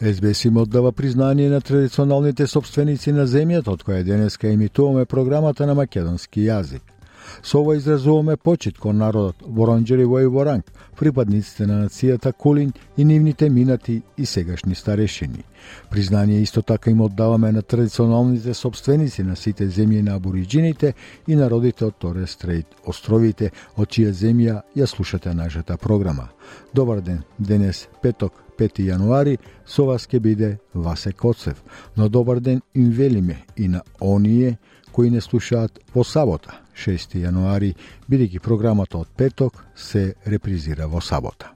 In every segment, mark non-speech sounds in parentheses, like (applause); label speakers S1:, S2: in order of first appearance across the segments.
S1: СБС им оддава признание на традиционалните собственици на земјата, од која денеска емитуваме програмата на македонски јазик. Со ова изразуваме почит кон народот Воронџери во Воранг, припадниците на нацијата Кулин и нивните минати и сегашни старешини. Признание исто така им оддаваме на традиционалните собственици на сите земји на абориджините и народите од Торе Стрейт, островите, од чија земја ја слушате нашата програма. Добар ден, денес петок, 5 јануари, со вас ке биде Васе Коцев. Но добар ден им велиме и на оние кои не слушаат во сабота, 6 јануари, бидејќи програмата од петок се репризира во сабота.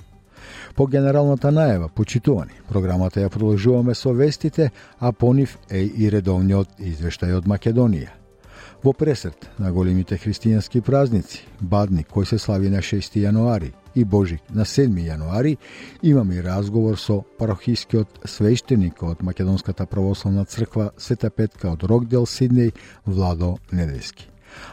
S1: По генералната најава, почитувани, програмата ја продолжуваме со вестите, а по нив е и редовниот извештај од Македонија. Во пресрет на големите христијански празници, Бадни кој се слави на 6 јануари и Божик на 7 јануари, имаме и разговор со парохискиот свештеник од Македонската православна црква Света Петка од Рокдел, Сиднеј, Владо Недески.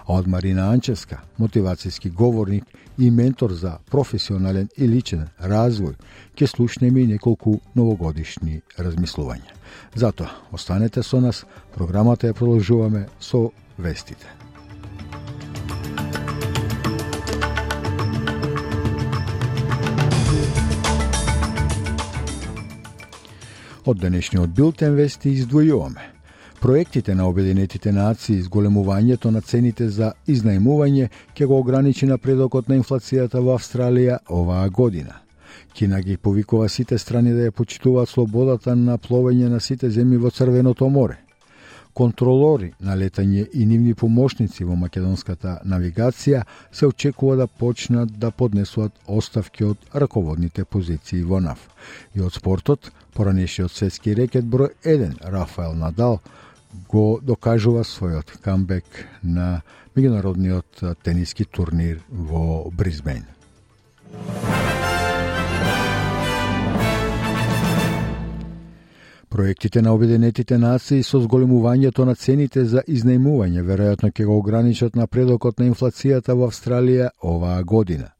S1: А од Марина Анческа, мотивацијски говорник и ментор за професионален и личен развој, ќе слушнеме неколку новогодишни размислувања. Затоа, останете со нас, програмата ја продолжуваме со вестите. Од денешниот билтен вести издвојуваме. Проектите на Обединетите нации изголемувањето на цените за изнајмување ќе го ограничи напредокот на инфлацијата во Австралија оваа година. Кина ги повикува сите страни да ја почитуваат слободата на пловење на сите земји во Црвеното море – Контролори на летање и нивни помошници во македонската навигација се очекува да почнат да поднесуваат оставки од раководните позиции во НАФ. И од спортот, поранешиот светски рекет број 1 Рафаел Надал го докажува својот камбек на меѓународниот тениски турнир во Бризбен. Проектите на Обединетите нации со зголемувањето на цените за изнајмување веројатно ќе го ограничат напредокот на инфлацијата во Австралија оваа година.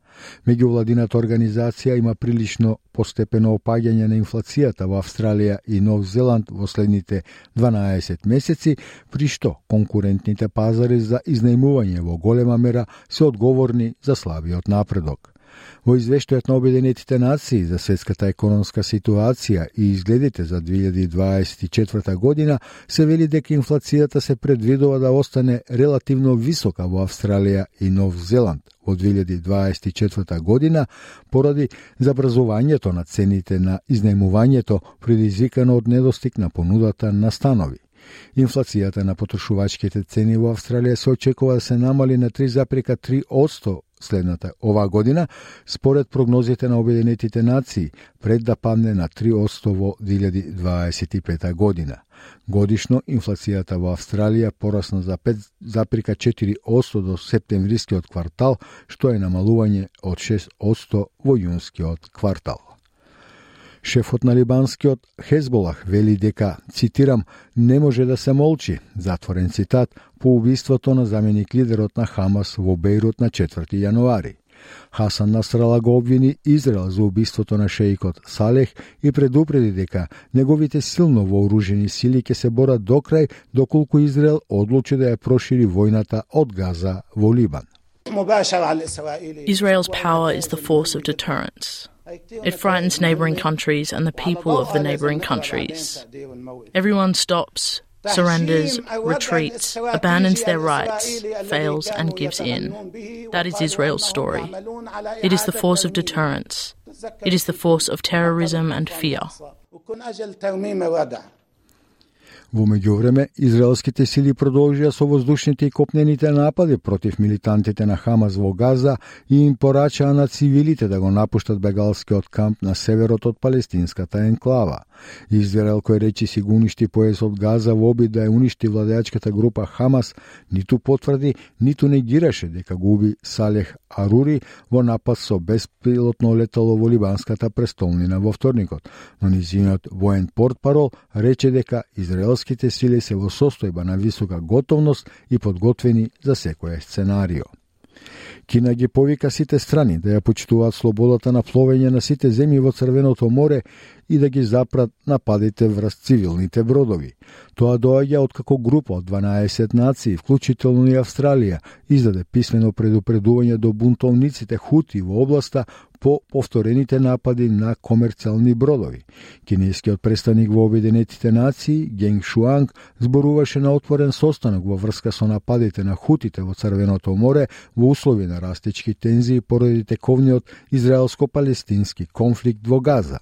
S1: Меѓувладината организација има прилично постепено опаѓање на инфлацијата во Австралија и Нов Зеланд во следните 12 месеци, при што конкурентните пазари за изнајмување во голема мера се одговорни за слабиот напредок. Во извештајот на Обединетите нации за светската економска ситуација и изгледите за 2024 година се вели дека инфлацијата се предвидува да остане релативно висока во Австралија и Нов Зеланд во 2024 година поради забрзувањето на цените на изнајмувањето предизвикано од недостиг на понудата на станови. Инфлацијата на потрошувачките цени во Австралија се очекува да се намали на 3,3% следната оваа година, според прогнозите на Обединетите нации, пред да падне на 3% во 2025 година. Годишно инфлацијата во Австралија порасна за 5,4% до септемврискиот квартал, што е намалување од 6% во јунскиот квартал. Шефот на либанскиот Хезболах вели дека, цитирам, не може да се молчи, затворен цитат, по убиството на заменик лидерот на Хамас во Бейрут на 4 јануари. Хасан Насрала го обвини Израел за убиството на шеикот Салех и предупреди дека неговите силно вооружени сили ќе се борат до крај доколку Израел одлучи да ја прошири војната од Газа во Либан.
S2: Israel's power is the force of deterrence. It frightens neighbouring countries and the people of the neighbouring countries. Everyone stops, surrenders, retreats, abandons their rights, fails, and gives in. That is Israel's story. It is the force of deterrence. It is the force of terrorism and fear.
S1: Во меѓувреме, израелските сили продолжија со воздушните и копнените напади против милитантите на Хамас во Газа и им порачаа на цивилите да го напуштат бегалскиот камп на северот од палестинската енклава. Израел кој речи си го уништи поесот Газа во обид да ја уништи владеачката група Хамас, ниту потврди, ниту негираше дека губи Салех Арури во напад со беспилотно летало во либанската престолнина во вторникот, но низиниот воен портпарол рече дека израелските сили се во состојба на висока готовност и подготвени за секој сценарио. Кина ги повика сите страни да ја почитуваат слободата на пловење на сите земји во Црвеното море и да ги запрат нападите врз цивилните бродови. Тоа доаѓа од како група од 12 нации, вклучително и Австралија, издаде писмено предупредување до бунтовниците хути во областа по повторените напади на комерцијални бродови. Кинескиот престаник во Обединетите нации, Генг Шуанг, зборуваше на отворен состанок во врска со нападите на хутите во Црвеното море во услови на растечки тензии поради тековниот израелско-палестински конфликт во Газа.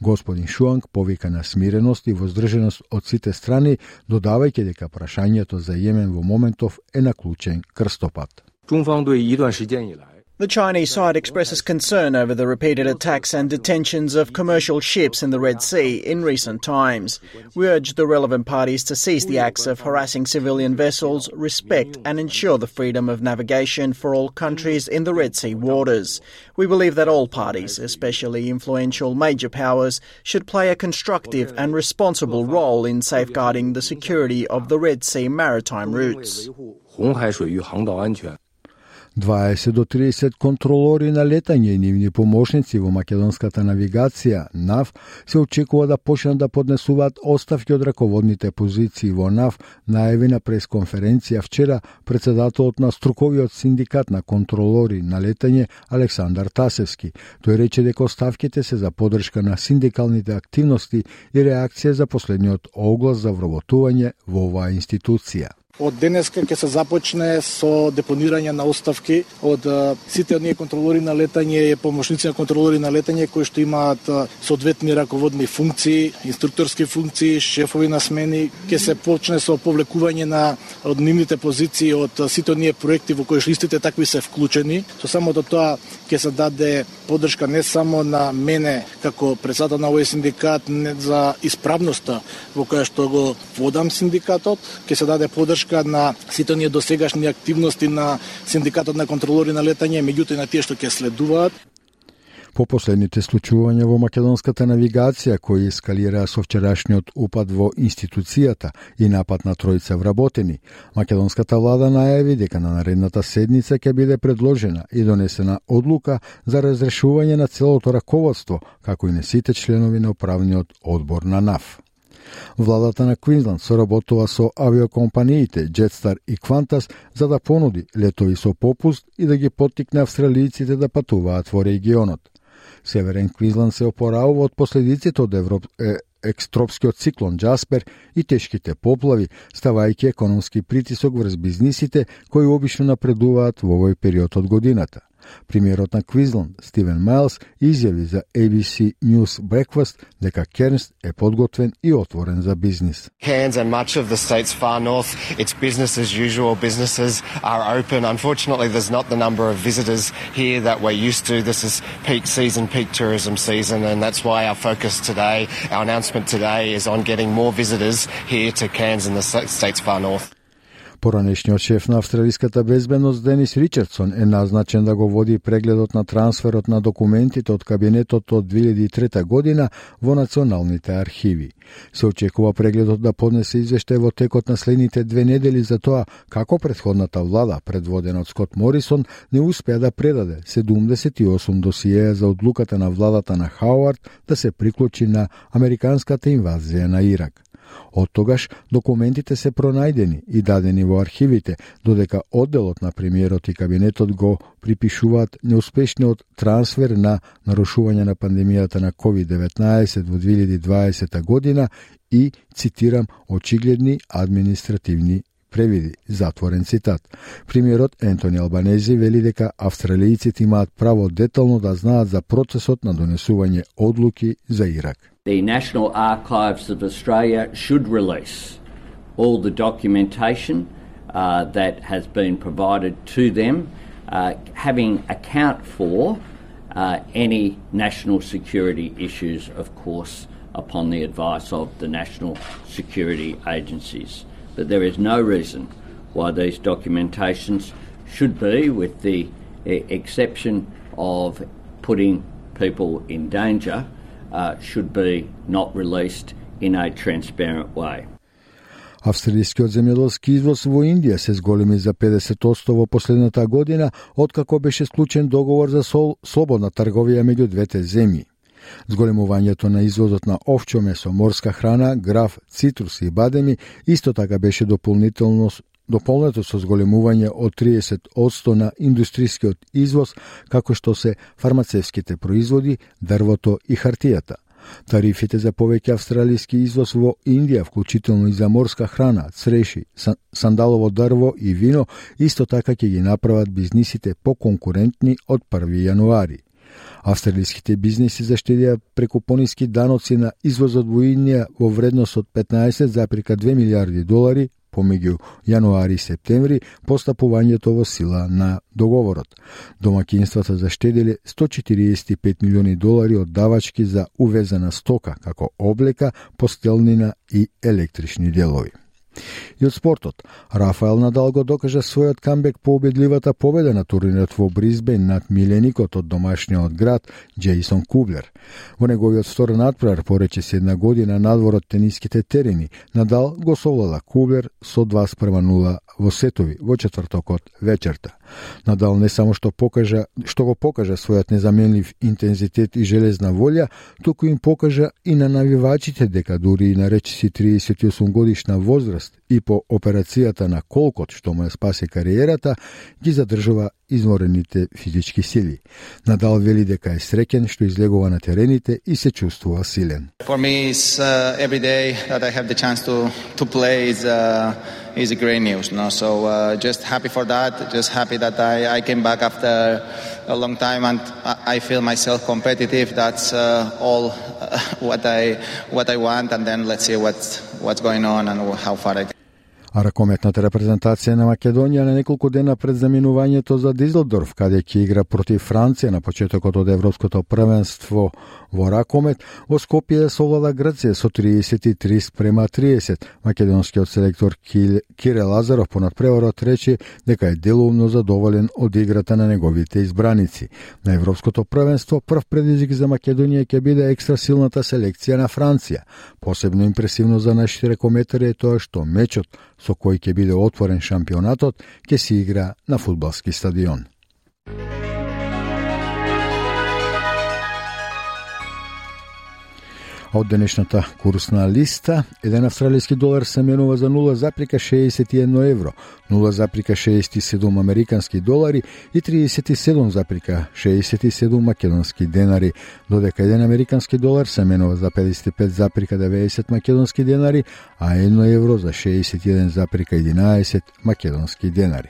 S1: Господин Шуанг повика на смиреност и воздржаност од сите страни, додавајќи дека прашањето за Јемен во моментов е на клучен крстопат. 中方对一段时间以来
S3: The Chinese side expresses concern over the repeated attacks and detentions of commercial ships in the Red Sea in recent times. We urge the relevant parties to cease the acts of harassing civilian vessels, respect and ensure the freedom of navigation for all countries in the Red Sea waters. We believe that all parties, especially influential major powers, should play a constructive and responsible role in safeguarding the security of the Red Sea maritime routes.
S1: 20 до 30 контролори на летање и нивни помошници во македонската навигација НАВ се очекува да почнат да поднесуваат оставки од раководните позиции во НАВ, најави на пресконференција вчера председателот на струковиот синдикат на контролори на летање Александар Тасевски. Тој рече дека оставките се за подршка на синдикалните активности и реакција за последниот оглас за вработување во оваа институција.
S4: Од денеска ќе се започне со депонирање на оставки од сите оние контролори на летање и помошници на контролори на летање кои што имаат соодветни раководни функции, инструкторски функции, шефови на смени, ќе се почне со повлекување на од нивните позиции од сите оние проекти во кои листите такви се вклучени. Со самото тоа ќе се даде поддршка не само на мене како председател на овој синдикат не за исправноста во која што го водам синдикатот, ќе се даде поддршка поддршка на сите оние досегашни активности на синдикатот на контролори на летање, меѓутоа и на тие што ќе следуваат.
S1: По последните случувања во македонската навигација кои ескалираа со вчерашниот упад во институцијата и напад на тројца вработени, македонската влада најави дека на наредната седница ќе биде предложена и донесена одлука за разрешување на целото раководство, како и на сите членови на управниот одбор на НАФ. Владата на Квинсленд соработува со авиокомпаниите Jetstar и Qantas за да понуди летови со попуст и да ги поттикне австралијците да патуваат во регионот. Северен Квинсленд се опоравува од последиците од Европ... е, екстропскиот циклон Джаспер и тешките поплави, ставајќи економски притисок врз бизнисите кои обично напредуваат во овој период од годината. Премиерот на Квизланд, Стивен Майлс, изјави за ABC News Breakfast дека Кернс е подготвен и отворен за бизнис.
S5: Cairns and much of the state's far north, it's business as usual. Businesses are open. Unfortunately, there's not the number of visitors here that we're used to. This is peak season, peak tourism season, and that's why our focus today, our announcement today is on getting more visitors here to Cairns and the state's far north.
S1: Поранешниот шеф на австралиската безбедност Денис Ричардсон е назначен да го води прегледот на трансферот на документите од кабинетот од 2003 година во националните архиви. Се очекува прегледот да поднесе извештај во текот на следните две недели за тоа како предходната влада, предводена од Скот Морисон, не успеа да предаде 78 досиеја за одлуката на владата на Хауард да се приклучи на американската инвазија на Ирак. Од тогаш документите се пронајдени и дадени во архивите, додека одделот на премиерот и кабинетот го припишуваат неуспешниот трансфер на нарушување на пандемијата на COVID-19 во 2020 година и, цитирам, очигледни административни превиди, затворен цитат. Премиерот Ентони Албанези вели дека австралијците имаат право детално да знаат за процесот на донесување одлуки за Ирак.
S6: The National Archives of Australia should release all the documentation uh, that has been provided to them, uh, having account for uh, any national security issues, of course, upon the advice of the national security agencies. But there is no reason why these documentations should be, with the exception of putting people in danger, uh, should be not released in a transparent way.
S1: Австралискиот земјоделски извоз во Индија се зголеми за 50% во последната година, откако беше склучен договор за сол, слободна трговија меѓу двете земји. Зголемувањето на извозот на овчо месо, морска храна, граф, цитруси и бадеми исто така беше дополнително дополнето со зголемување од 30% на индустрискиот извоз, како што се фармацевските производи, дрвото и хартијата. Тарифите за повеќе австралиски извоз во Индија, вклучително и за морска храна, цреши, сандалово дрво и вино, исто така ќе ги направат бизнисите поконкурентни од 1 јануари. Австралиските бизнеси заштедија преку пониски даноци на извозот во Индија во вредност од 15,2 милиарди долари помеѓу јануари и септември постапувањето во сила на договорот. Домакинствата заштеделе 145 милиони долари од давачки за увезена стока, како облека, постелнина и електрични делови. И од спортот, Рафаел Надал го докажа својот камбек по убедливата победа на турнирот во Бризбен над миленикот од домашниот град Джейсон Кублер. Во неговиот втор надпревар порече се една година надвор од тениските терени, Надал го совлада Кублер со 2 спрема 0 во сетови во четвртокот вечерта. Надал не само што покажа што го покажа својот незаменлив интензитет и железна волја, туку им покажа и на навивачите дека дури и на речиси 38 годишна возраст болест и по операцијата на колкот што му ја спаси кариерата, ги задржува изморените физички сили. Надал вели дека е среќен што излегува на терените и се чувствува силен.
S7: For me is uh, every day that I have the chance to to play is uh, is a great news, no? So uh, just happy for that, just happy that I I came back after a long time and I feel myself competitive. That's uh, all (laughs) what I what I want and then let's see what's what's going on and how far I can.
S1: А ракометната репрезентација на Македонија на неколку дена пред заминувањето за Дизелдорф, каде ќе игра против Франција на почетокот од Европското првенство во ракомет, во Скопје совлада Грција со 33 спрема 30. Македонскиот селектор Кире Лазаров понад преварот рече дека е делумно задоволен од играта на неговите избраници. На Европското првенство прв предизвик за Македонија ќе биде екстра силната селекција на Франција. Посебно импресивно за нашите ракометари е тоа што мечот со кој ќе биде отворен шампионатот, ќе се игра на фудбалски стадион. Од денешната курсна листа, еден австралиски долар се менува за 0,61 евро, 0,67 американски долари и 37,67 македонски денари, додека еден американски долар се менува за 55,90 македонски денари, а 1 евро за 61,11 македонски денари.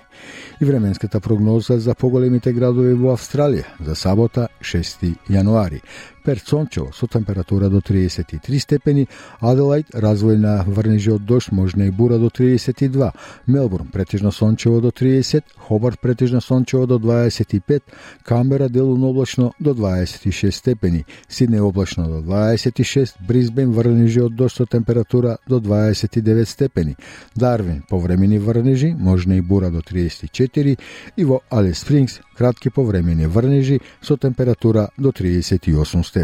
S1: И временската прогноза за поголемите градови во Австралија за сабота 6 јануари. Перт сончево со температура до 33 степени, Аделајд развојна врнежи од дожд, можна и бура до 32, Мелбурн претежно сончево до 30, Хобарт претежно сончево до 25, Камбера делумно облачно до 26 степени, Сиднеј облачно до 26, Бризбен врнежи од дожд со температура до 29 степени, Дарвин повремени врнежи, можна и бура до 34 и во Алис Спрингс кратки повремени врнежи со температура до 38 степени.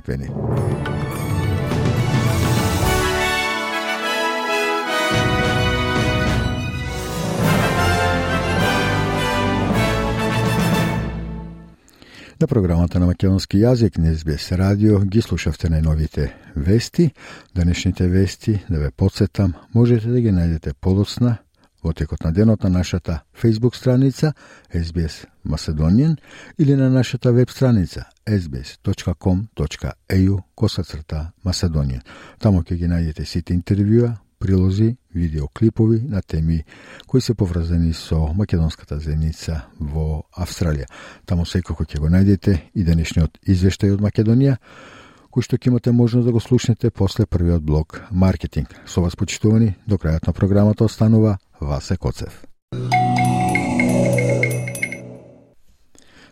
S1: На програмата на македонски јазик на СБС радио ги слушавте најновите вести. Денешните вести, да ве подсетам, можете да ги најдете подоцна во текот на денот на нашата Facebook страница SBS Macedonian или на нашата веб страница sbs.com.au косацрта Macedonian. Тамо ќе ги најдете сите интервјуа, прилози, видеоклипови на теми кои се поврзани со македонската зеница во Австралија. Тамо секој ќе го најдете и денешниот извештај од Македонија, кој што ќе имате можност да го слушнете после првиот блок Маркетинг. Со вас почитувани, до крајот на програмата останува Васе Коцев.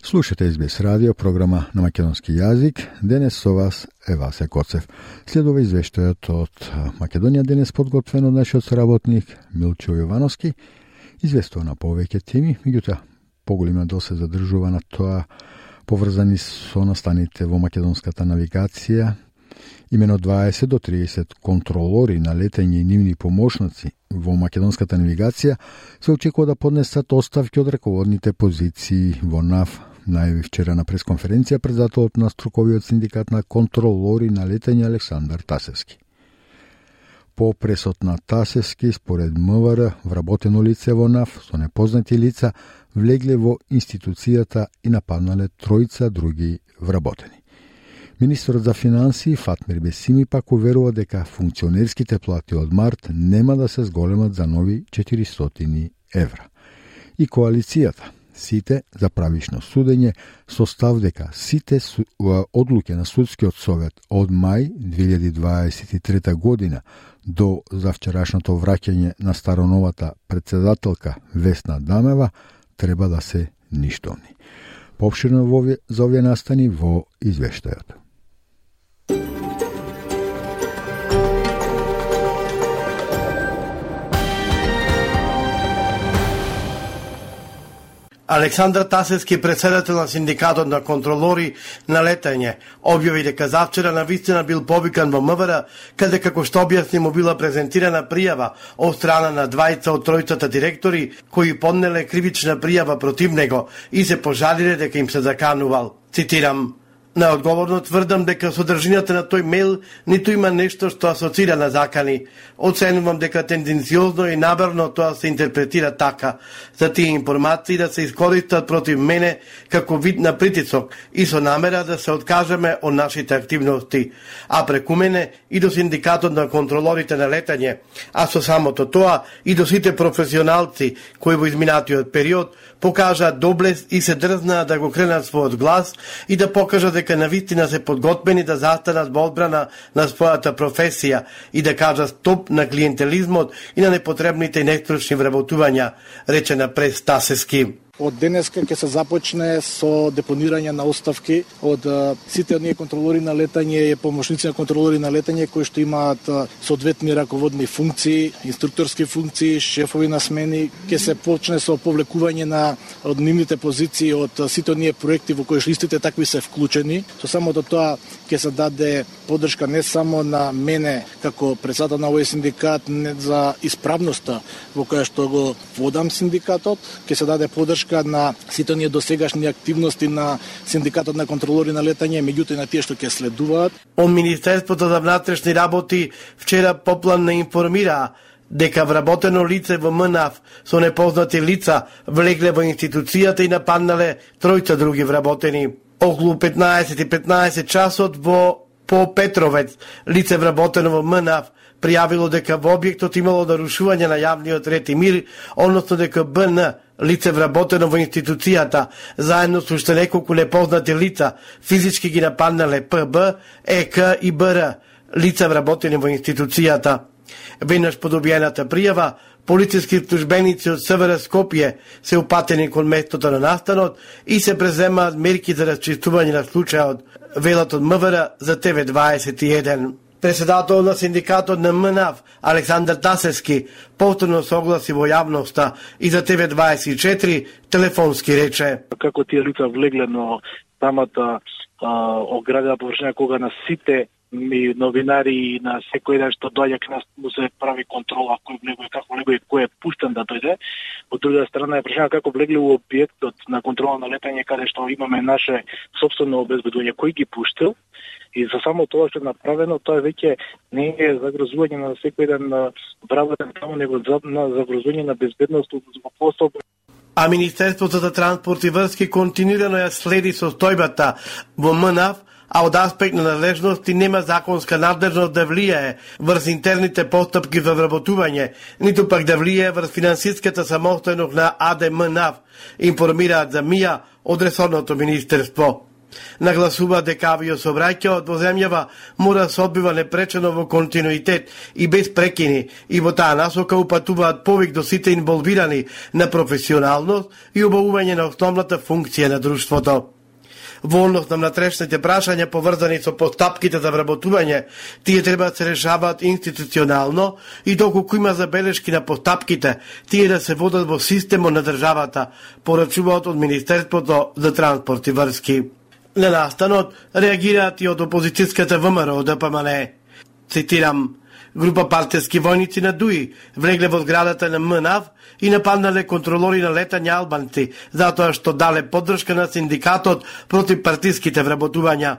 S1: Слушате СБС радио, програма на македонски јазик. Денес со вас е Васе Коцев. Следува извештајот од Македонија денес подготвен од нашиот соработник Милчо Јовановски. Известува на повеќе теми, меѓутоа поголема дел се задржува на тоа поврзани со настаните во македонската навигација. Имено 20 до 30 контролори на летење и нивни помошници во македонската навигација се очекува да поднесат оставки од раководните позиции во НАФ најави вчера на пресконференција председателот на струковиот синдикат на контролори на летење Александар Тасевски. По пресот на Тасески според МВР, вработено лице во НАФ со непознати лица влегле во институцијата и нападнале тројца други вработени. Министрот за финансии Фатмир Бесими пак уверува дека функционерските плати од март нема да се зголемат за нови 400 евра. И коалицијата сите за правишно судење со став дека сите одлуке на судскиот совет од мај 2023 година до завчерашното враќање на староновата председателка Весна Дамева треба да се ништовни. Попширно за овие настани во извештајот.
S8: Александр Тасевски, председател на синдикатот на контролори на летање, објави дека завчера на вистина бил повикан во МВР, каде како што објасни му била презентирана пријава од страна на двајца од тројцата директори кои поднеле кривична пријава против него и се пожалиле дека им се заканувал. Цитирам, Наодговорно тврдам дека содржината на тој мејл ниту има нешто што асоцира на закани. Оценувам дека тенденциозно и наберно тоа се интерпретира така, за тие информации да се искористат против мене како вид на притисок и со намера да се откажеме од нашите активности, а преку мене и до синдикатот на контролорите на летање, а со самото тоа и до сите професионалци кои во изминатиот период покажа доблест и се дрзнаа да го кренат својот глас и да покажат дека навистина се подготвени да застанат во одбрана на својата професија и да кажат стоп на клиентелизмот и на непотребните и нестручни вработувања, рече на прес Тасески.
S4: Од денеска ќе се започне со депонирање на оставки од сите оние контролори на летање и помошници на контролори на летање кои што имаат соодветни раководни функции, инструкторски функции, шефови на смени, ќе се почне со повлекување на од нивните позиции од сите оние проекти во кои што истите такви се вклучени. Со самото тоа ќе се даде поддршка не само на мене како председател на овој синдикат не за исправноста во која што го водам синдикатот, ќе се даде поддршка точка на сите оние досегашни активности на синдикатот на контролори на летање, меѓутоа на тие што ќе следуваат.
S8: Од Министерството за внатрешни работи вчера поплан не информира дека вработено лице во МНАФ со непознати лица влегле во институцијата и нападнале тројца други вработени. Околу 15 и 15 часот во по Петровец лице вработено во МНАФ пријавило дека во објектот имало нарушување на јавниот ред и мир, односно дека БН лице вработено во институцијата, заедно со уште неколку непознати лица, физички ги нападнале ПБ, ЕК и БР, лица вработени во институцијата. Веднаш по добиената пријава, полициски службеници од СВР Скопје се упатени кон местото на настанот и се преземаат мерки за расчистување на случајот, велат од МВР за ТВ21. Председател на синдикатот на МНАВ, Александр Тасевски, повторно согласи во јавноста и за ТВ24 телефонски рече.
S9: Како тие лица влегле на самата оградена површина кога на сите ми новинари и на секој еден што доаѓа к нас му се прави контрола кој влегува како влегува и кој е пуштен да дојде. Од друга страна е прашање како влегле во објектот на контрола на летање каде што имаме наше собствено обезбедување кој ги пуштил и за само тоа што е направено тоа веќе не е загрозување на секој еден вработен само него на загрозување на безбедност во посол
S8: а Министерството за транспорт и врски континуирано ја следи состојбата во МНАВ а од аспект на надлежности нема законска надлежност да влијае врз интерните постапки за вработување, ниту пак да влијае врз финансиската самостојност на АДМНАВ, информираат за МИА од ресорното министерство. Нагласува дека авиособраќаот во земјава мора да се одбива непречено во континуитет и без прекини и во таа насока упатуваат повик до сите инволвирани на професионалност и обавување на основната функција на друштвото. Во однос на внатрешните прашања поврзани со постапките за вработување, тие треба да се решаваат институционално и доколку има забелешки на постапките, тие да се водат во системот на државата, порачуваат од Министерството за транспорт и врски. На настанот реагираат и од опозицијската ВМРО ДПМН. Цитирам, Група партиски војници на ДУИ влегле во зградата на МНАВ и нападнале контролори на летање албанци, затоа што дале поддршка на синдикатот против партиските вработувања.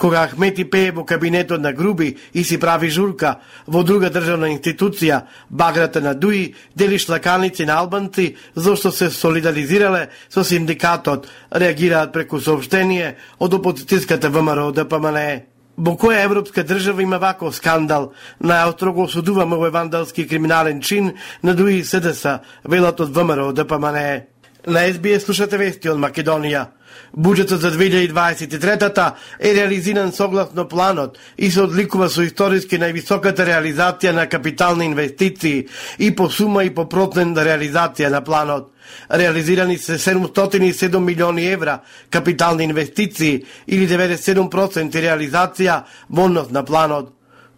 S8: Кога Ахмети пее во кабинетот на Груби и си прави журка во друга државна институција, баграта на ДУИ дели шлаканици на албанци зашто се солидаризирале со синдикатот, реагираат преку сообштение од опозицијската ВМРО ДПМНЕ. Во која европска држава има ваков скандал? Најострого осудуваме овој вандалски криминален чин на дуи СДС, велат од ВМРО да ДПМНЕ. На СБС слушате вести од Македонија. Буџетот за 2023-та е реализиран согласно планот и се одликува со историски највисоката реализација на капитални инвестиции и по сума и по процент реализација на планот. Реализирани се 707 милиони евра капитални инвестиции или 97% реализација во однос на планот.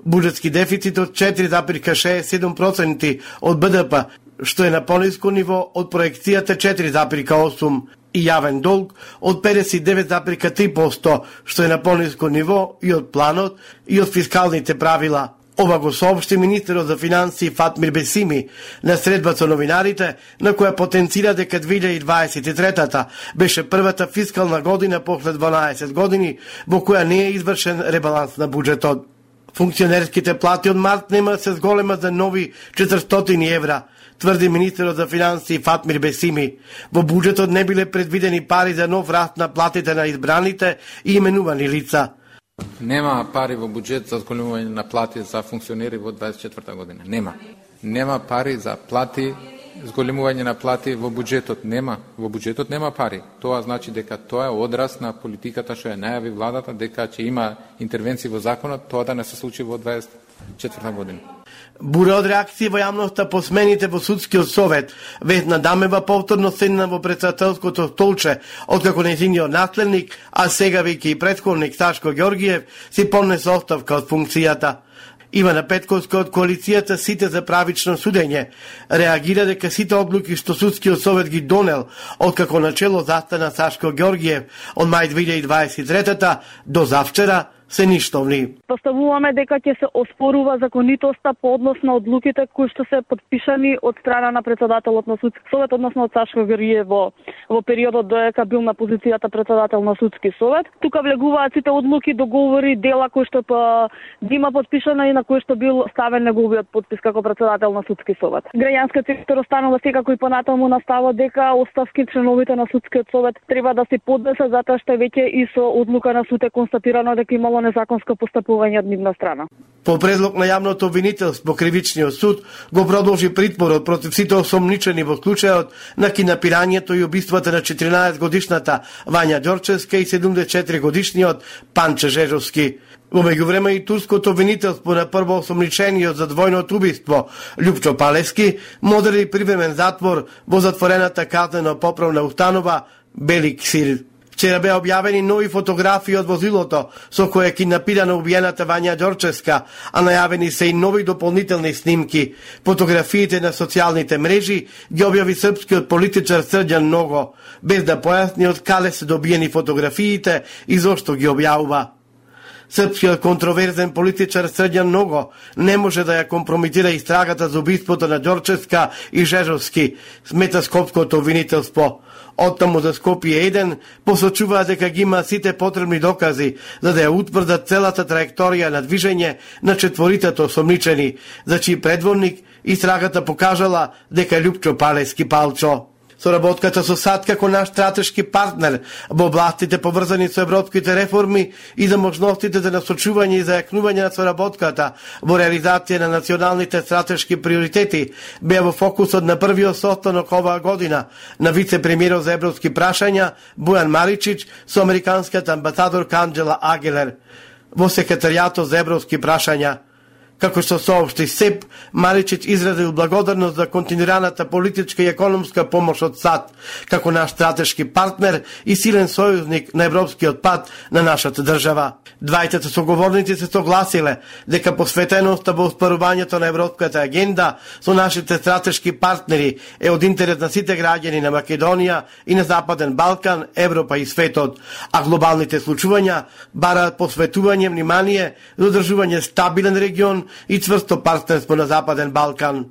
S8: Буџетски дефицит од 4,67% од БДП, што е на пониско ниво од проекцијата 4,8% и јавен долг од 59,3%, што е на пониско ниво и од планот и од фискалните правила. Ова го соопшти министерот за финансии Фатмир Бесими на средба со новинарите, на која потенцира дека 2023-та беше првата фискална година после 12 години во која не е извршен ребаланс на буџетот. Функционерските плати од март нема да се зголемат за нови 400 евра, тврди министерот за финансии Фатмир Бесими. Во буџетот не биле предвидени пари за нов раст на платите на избраните и именувани лица.
S10: Нема пари во буџет за зголемување на плати за функционери во 24 година. Нема. Нема пари за плати зголемување на плати во буџетот нема, во буџетот нема пари. Тоа значи дека тоа е одраз на политиката што ја најави владата дека ќе има интервенции во законот, тоа да не се случи во 24 година.
S8: Бура од реакција во јавноста по смените во судскиот совет. Весна Дамева повторно седна во председателското столче, откако незиниот наследник, а сега веќе и предходник Сашко Ѓоргиев, си понесе оставка од функцијата. Ивана Петковска од коалицијата Сите за правично судење реагира дека сите одлуки што судскиот совет ги донел откако начело застана Сашко Георгиев од мај 2023 до завчера се ништовни.
S11: Поставуваме дека ќе се оспорува законитоста по однос на одлуките кои што се подпишани од страна на председателот на судски совет, односно од Сашко Грие во во периодот додека бил на позицијата председател на судски совет. Тука влегуваат сите одлуки, договори, дела кои што па дима подпишана и на кои што бил ставен неговиот подпис како председател на судски совет. Граѓанскиот сектор останува секако и понатаму настава дека оставки членовите на судскиот совет треба да се поднесат затоа што веќе и со одлука на суд е констатирано дека имало незаконско постапување од нивна страна.
S8: По предлог на јавното обвинителство, кривичниот суд го продолжи притворот против сите осомничени во случајот на кинапирањето и убиствата на 14 годишната Вања Ѓорчевска и 74 годишниот Панче Жежовски. Во меѓувреме и турското обвинителство на прво осомничениот за двојното убиство Лјупчо Палески модели привремен затвор во затворената казнено поправна установа Белик Сир. Вчера беа објавени нови фотографии од возилото со кое е кинапирана убиената Вања Ѓорчевска, а најавени се и нови дополнителни снимки. Фотографиите на социјалните мрежи ги објави српскиот политичар Срдјан Ного, без да појасни од кале се добиени фотографиите и зошто ги објавува. Српскиот контроверзен политичар Срдјан Ного не може да ја компромитира истрагата за убиството на Ѓорчевска и Жежовски, смета Скопското обвинителство. Оттаму за Скопје 1 посочуваа дека ги има сите потребни докази за да ја утврдат целата траекторија на движење на четворитето сомничени, за чиј предводник истрагата покажала дека Лјупчо Палески Палчо. Соработката со САД како наш стратешки партнер во областите поврзани со европските реформи и за можностите за насочување и зајакнување на соработката во реализација на националните стратешки приоритети беа во фокусот на првиот состанок оваа година на вице-премиерот за европски прашања Бујан Маричич со американската амбасадорка Анджела Агелер. Во секретаријатот за европски прашања Како што соопшти СЕП, Маричич изразил благодарност за континуираната политичка и економска помош од САД, како наш стратешки партнер и силен сојузник на европскиот пат на нашата држава. Двајцата соговорници се согласиле дека посветеноста во успарувањето на европската агенда со нашите стратешки партнери е од интерес на сите граѓани на Македонија и на Западен Балкан, Европа и светот, а глобалните случувања бараат посветување внимание за одржување стабилен регион и цврсто партнерство на Западен Балкан.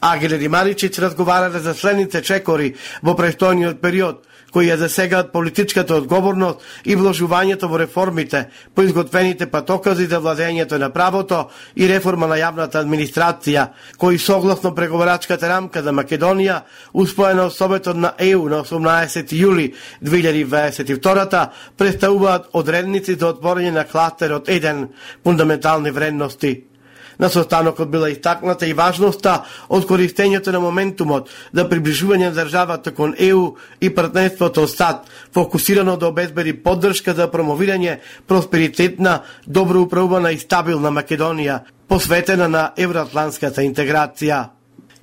S8: Агилер и Маричич разговарале за следните чекори во престојниот период, кои ја засегаат политичката одговорност и вложувањето во реформите по изготвените патокази за владењето на правото и реформа на јавната администрација, кои согласно преговорачката рамка за Македонија, успоена од Советот на ЕУ на 18 јули 2022 представуваат одредници за отворање на кластерот 1 фундаментални вредности. На состанокот била истакната и важноста од користењето на моментумот за приближување на државата кон ЕУ и партнерството САД, фокусирано да обезбеди поддршка за промовирање просперитетна, добро управувана и стабилна Македонија, посветена на евроатланската интеграција.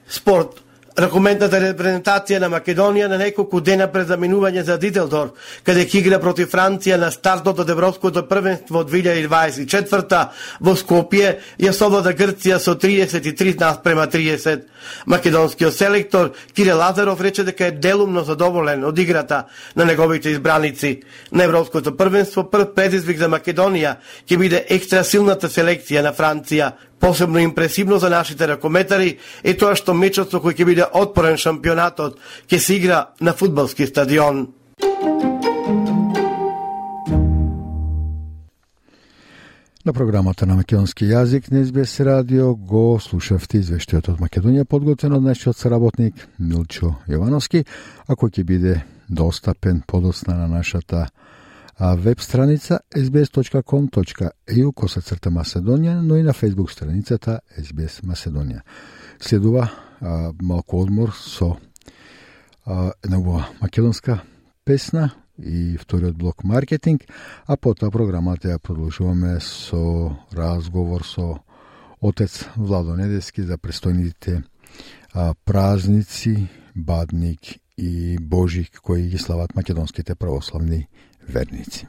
S8: Спорт Ракументната репрезентација на Македонија на неколку дена пред заминување за Дителдор, каде ќе игра против Франција на стартот од Европското првенство од 2024 во Скопје, ја совлада Грција со 33 према 30. Македонскиот селектор Кире Лазаров рече дека е делумно задоволен од играта на неговите избраници. На Европското првенство прв предизвик за Македонија ќе биде екстра силната селекција на Франција, Посебно импресивно за нашите ракометари е тоа што мечот со кој ќе биде отпорен шампионатот ќе се игра на фудбалски стадион.
S1: На програмата на македонски јазик на СБС радио го слушавте извештајот од Македонија подготвен од нашиот соработник Милчо Јовановски, а кој ќе биде достапен подосна на нашата а веб страница sbs.com.eu косацрта Маседонија, но и на фейсбук страницата SBS Маседонија. Следува а, малку одмор со а, една македонска песна и вториот блок маркетинг, а потоа програмата ја продолжуваме со разговор со отец Владо Недески за престојните а, празници, Бадник и Божик кои ги слават македонските православни верници.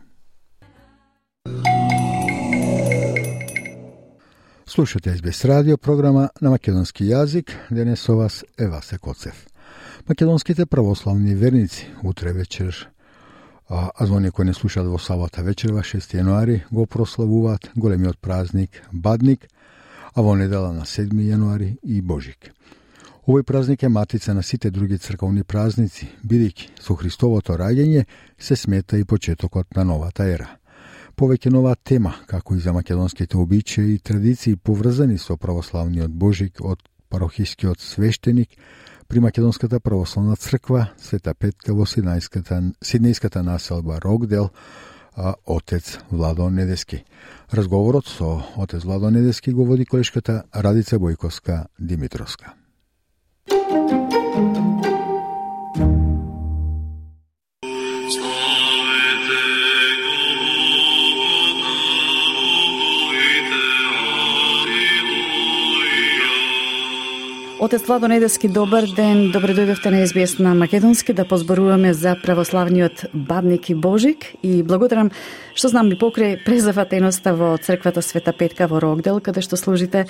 S1: Слушате СБС радио, програма на македонски јазик. Денес со вас Ева Секоцев. Македонските православни верници утре вечер а, а за оние кои не слушаат во сабота вечерва 6 јануари го прославуваат големиот празник Бадник, а во недела на 7 јануари и Божик. Овој празник е матица на сите други црковни празници, бидејќи со Христовото раѓање се смета и почетокот на новата ера. Повеќе нова тема, како и за македонските обичаи и традиции поврзани со православниот Божик од парохискиот свештеник при Македонската православна црква Света Петка во Сиднејската, Сиднејската населба Рогдел, а, отец Владо Недески. Разговорот со отец Владо Недески го води колешката Радица Бојковска Димитровска. Thank you.
S12: Отец Владо Недески, добар ден. Добре дојдовте на СБС на Македонски да позборуваме за православниот бабник и Божик и благодарам што знам би покрај презафатеноста во црквата Света Петка во Рогдел, каде што служите,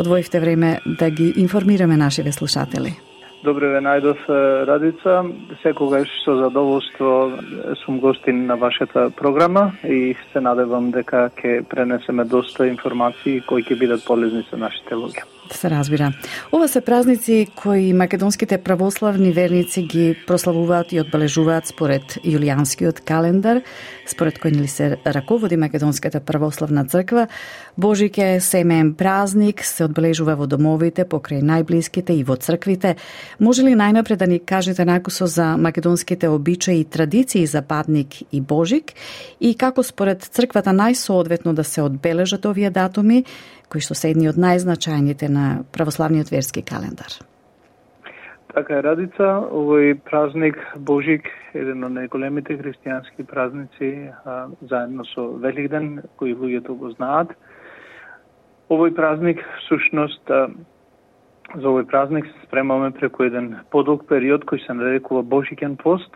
S12: одвоивте време да ги информираме нашиве слушатели.
S9: Добре ве најдов Радица. Секогаш со задоволство сум гостин на вашата програма и се надевам дека ќе пренесеме доста информации кои ќе бидат полезни за нашите луѓе.
S12: Се разбира. Ова се празници кои македонските православни верници ги прославуваат и одбележуваат според јулијанскиот календар, според кој ли се раководи Македонската православна црква. Божик е семеен празник, се одбележува во домовите, покрај најблиските и во црквите. Може ли најнапред да ни кажете накусо за македонските обичаи и традиции за Падник и Божик и како според црквата најсоодветно да се одбележат овие датуми, кои што се едни од најзначајните на православниот верски календар.
S9: Така е, Радица, овој празник Божик, еден од најголемите христијански празници, а, заедно со Великден, кои луѓето го знаат. Овој празник, всушност, а, за овој празник се спремаме преку еден подолг период кој се нарекува Божикен пост.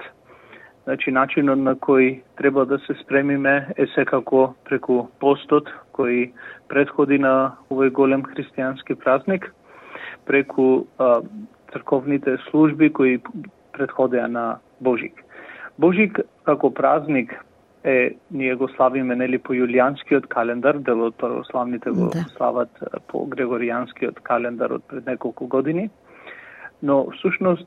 S9: Значи, начинот на кој треба да се спремиме е секако преку постот кој предходи на овој голем христијански празник, преку а, црковните служби кои предходеа на Божик. Божик како празник е ние го славиме нели по јулијанскиот календар, дел од православните го да. слават по грегоријанскиот календар од пред неколку години. Но всушност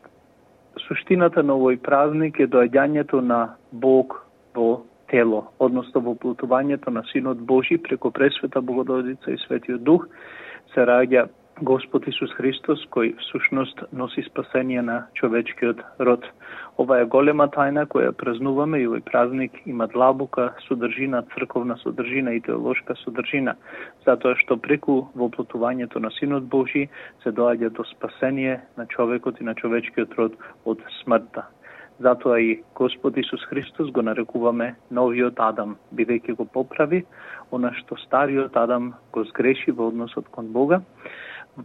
S9: суштината на овој празник е доаѓањето на Бог во тело, односно во плутувањето на Синот Божи преку Пресвета Богодородица и Светиот Дух се раѓа Господ Исус Христос, кој всушност носи спасение на човечкиот род. Ова е голема тајна која празнуваме и овој празник има длабока содржина, црковна содржина и теолошка содржина, затоа што преку воплотувањето на Синот Божи се доаѓа до спасение на човекот и на човечкиот род од смртта. Затоа и Господ Исус Христос го нарекуваме новиот Адам, бидејќи го поправи она што стариот Адам го сгреши во односот кон Бога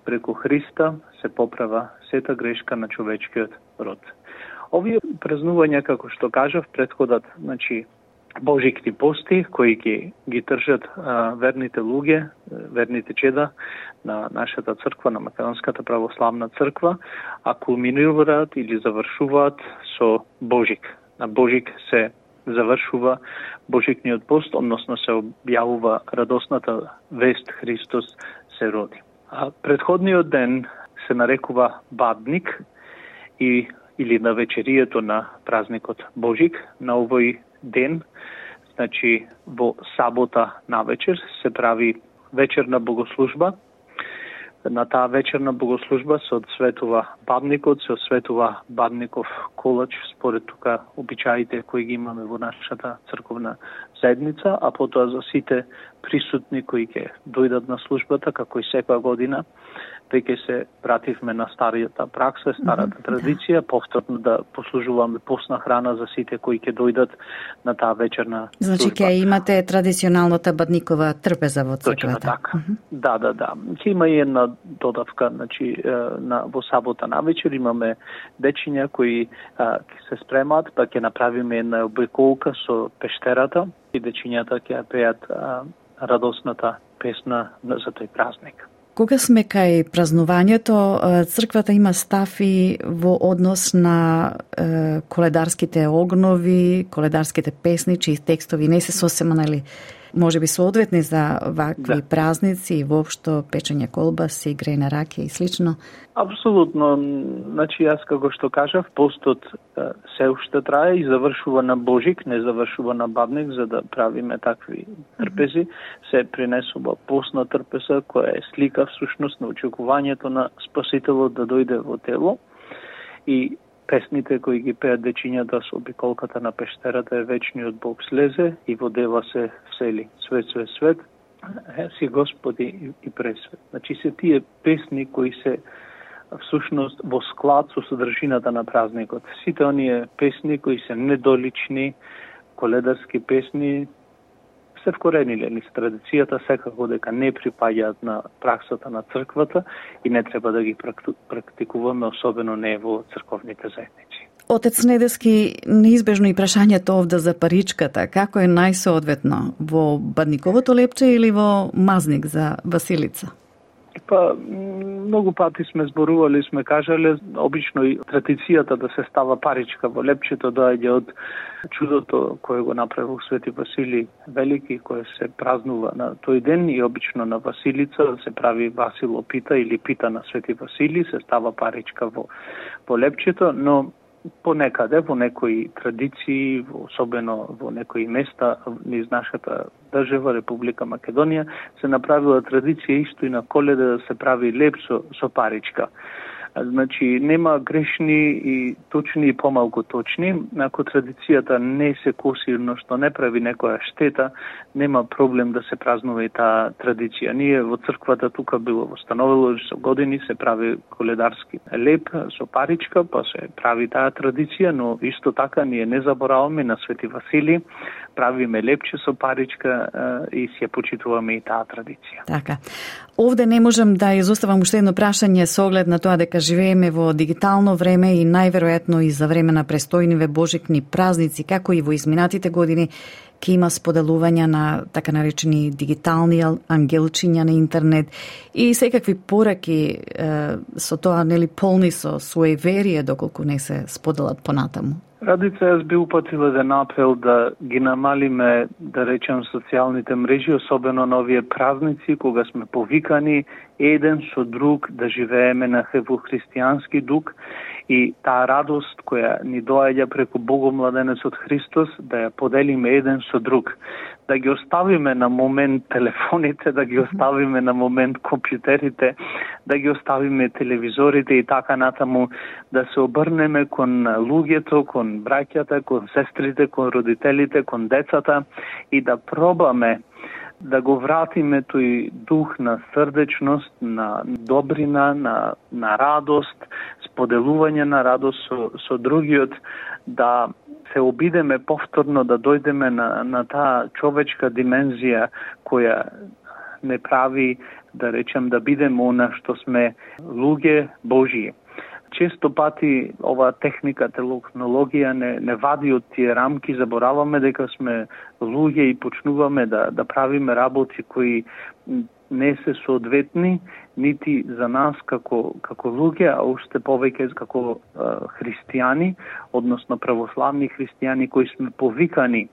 S9: преку Христа се поправа сета грешка на човечкиот род. Овие празнувања, како што кажав, предходат, значи, Божикти пости, кои ги, ги тржат а, верните луѓе, верните чеда на нашата црква, на Македонската православна црква, а кулминираат или завршуваат со Божик. На Божик се завршува Божикниот пост, односно се објавува радосната вест Христос се роди. А предходниот ден се нарекува Бадник и или на вечерието на празникот Божик. На овој ден, значи во сабота на вечер се прави вечерна богослужба на таа вечерна богослужба се одсветува бадникот, се осветува бадников колач според тука обичаите кои ги имаме во нашата црковна заедница, а потоа за сите присутни кои ќе дојдат на службата, како и секоја година, веќе се вративме на старијата пракса, старата традиција, повторно да послужуваме постна храна за сите кои ќе дојдат на таа вечерна
S12: Значи ќе имате традиционалната бадникова трпеза во црквата.
S9: Точно така. Mm -hmm. Да, да, да. Ќе има и една додавка, значи на во сабота на вечер имаме дечиња кои ќе се спремаат, па ќе направиме една обиколка со пештерата и дечињата ќе ја пеат радосната песна за тој празник.
S12: Кога сме кај празнувањето, црквата има стафи во однос на е, коледарските огнови, коледарските песни, чии текстови не се сосема, нели, може би соодветни за вакви да. празници и воопшто печење колбаси, грејна раке и слично?
S9: Апсолутно. Значи, јас како што кажав, постот се уште трае и завршува на Божик, не завршува на Бабник, за да правиме такви трпези. Се принесува постна трпеза, која е слика всушност на очекувањето на Спасителот да дојде во тело. И Песните кои ги пеат дечињата со обиколката на пештерата е вечниот Бог слезе и во дева се сели. Свет, свет, свет, е, си Господи и пресвет. Значи се тие песни кои се всушност во склад со содржината на празникот. Сите оние песни кои се недолични, коледарски песни, се вкорениле низ традицијата, секако дека не припаѓаат на праксата на црквата и не треба да ги практикуваме, особено не во црковните заедници.
S12: Отец Недески, неизбежно и прашањето овде за паричката, како е најсоодветно, во Бадниковото лепче или во Мазник за Василица?
S9: Па, многу пати сме зборували, сме кажале, обично и традицијата да се става паричка во лепчето доаѓа од чудото кое го направил Свети Василиј Велики, кое се празнува на тој ден и обично на Василица се прави Васило пита или пита на Свети Василиј се става паричка во, во лепчето, но понекаде во некои традиции, особено во некои места низ нашата држава Република Македонија се направила традиција исто и на Коледа да се прави леп со, со паричка. Значи, нема грешни и точни и помалку точни. Ако традицијата не се коси, но што не прави некоја штета, нема проблем да се празнува и таа традиција. Ние во црквата тука било восстановило со години се прави коледарски леп со паричка, па се прави таа традиција, но исто така ние не забораваме на Свети Васили, правиме лепче со паричка и се почитуваме и таа традиција.
S12: Така. Овде не можам да изоставам уште едно прашање со оглед на тоа дека живееме во дигитално време и најверојатно и за време на престојниве божикни празници, како и во изминатите години, ќе има споделување на така наречени дигитални ангелчиња на интернет и секакви пораки е, со тоа нели полни со суеверие доколку не се споделат понатаму.
S9: Радица, јас би упатил еден апел да ги намалиме, да речем, социјалните мрежи, особено на овие празници, кога сме повикани еден со друг да живееме на христијански дух и таа радост која ни доаѓа преку Богомладенецот Христос да ја поделиме еден со друг. Да ги оставиме на момент телефоните, да ги оставиме на момент компјутерите, да ги оставиме телевизорите и така натаму, да се обрнеме кон луѓето, кон браќата, кон сестрите, кон родителите, кон децата и да пробаме да го вратиме тој дух на срдечност, на добрина, на, на радост, споделување на радост со, со другиот, да се обидеме повторно да дојдеме на, на таа човечка димензија која не прави, да речем, да бидеме она што сме луѓе Божии често пати оваа техника, технологија не, не вади од тие рамки, забораваме дека сме луѓе и почнуваме да, да правиме работи кои не се соодветни нити за нас како како луѓе, а уште повеќе како е, христијани, односно православни христијани кои сме повикани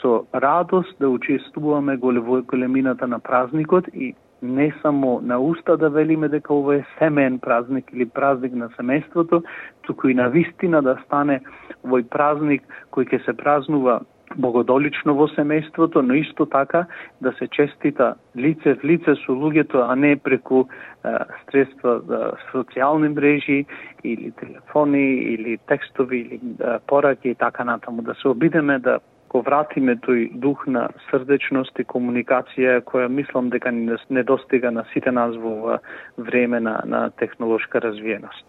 S9: со радост да учествуваме во големината на празникот и не само на уста да велиме дека ова е семеен празник или празник на семејството, туку и на вистина да стане овој празник кој ќе се празнува богодолично во семејството, но исто така да се честита лице в лице со луѓето, а не преку е, средства за социјални мрежи или телефони или текстови или е, пораки и така натаму. Да се обидеме да го вратиме тој дух на срдечност и комуникација која мислам дека ни недостига на сите нас во време на, на технолошка развиеност.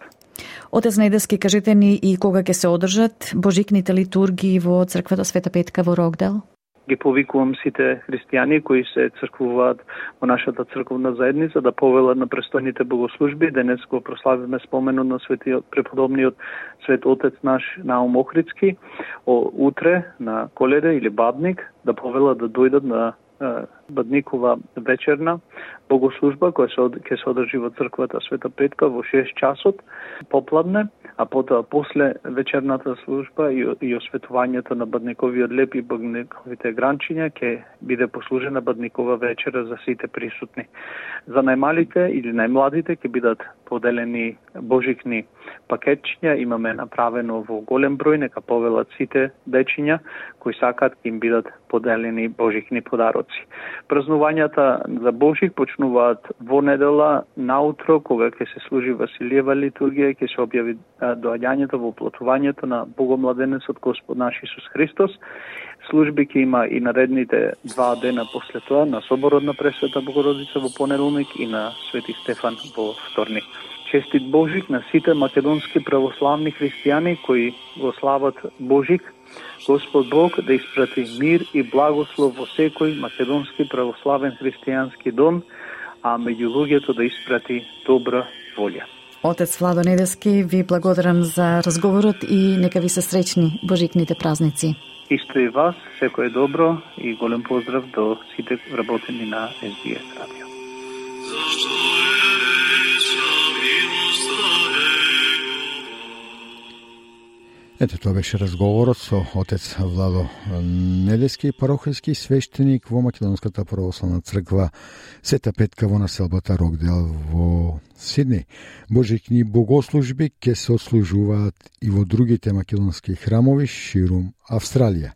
S12: Отец Недески, кажете ни и кога ќе се одржат божикните литургии во црквата Света Петка во Рогдел?
S9: Ги повикувам сите христијани кои се црквуваат во нашата црковна заедница да повелат на престојните богослужби. Денес го прославиме споменот на светиот преподобниот свет отец наш Наум Охридски. О, утре на Коледа или Бабник да повелат да дојдат на Бадникова вечерна богослужба која се ќе се одржи во црквата Света Петка во 6 часот попладне, а потоа после вечерната служба и, и осветувањето на Бадниковиот леп и Бадниковите гранчиња ќе биде послужена Бадникова вечера за сите присутни. За најмалите или најмладите ќе бидат поделени божикни пакетчиња, имаме направено во голем број, нека повелат сите дечиња кои сакат им бидат поделени божикни подароци. Празнувањата за Божик почнуваат во недела наутро кога ќе се служи Василиева литургија, ќе се објави доаѓањето во плотувањето на Богомладенецот Господ наш Исус Христос. Служби ќе има и наредните два дена после тоа на соборот на Пресвета Богородица во понеделник и на Свети Стефан во вторник. Честит Божик на сите македонски православни христијани кои го слават Божик. Господ Бог да испрати мир и благослов во секој македонски православен христијански дом, а меѓу луѓето да испрати добра волја.
S12: Отец Владо Недески, ви благодарам за разговорот и нека ви се среќни божикните празници.
S9: Исто и вас, секој е добро и голем поздрав до сите работени на SBS радио. Зашто е
S1: Ето тоа беше разговорот со отец Владо Недески, парохијски свештеник во Македонската православна црква Сета Петка во населбата Рокдел во Сидни. Божикни богослужби ќе се ослужуваат и во другите македонски храмови ширум Австралија.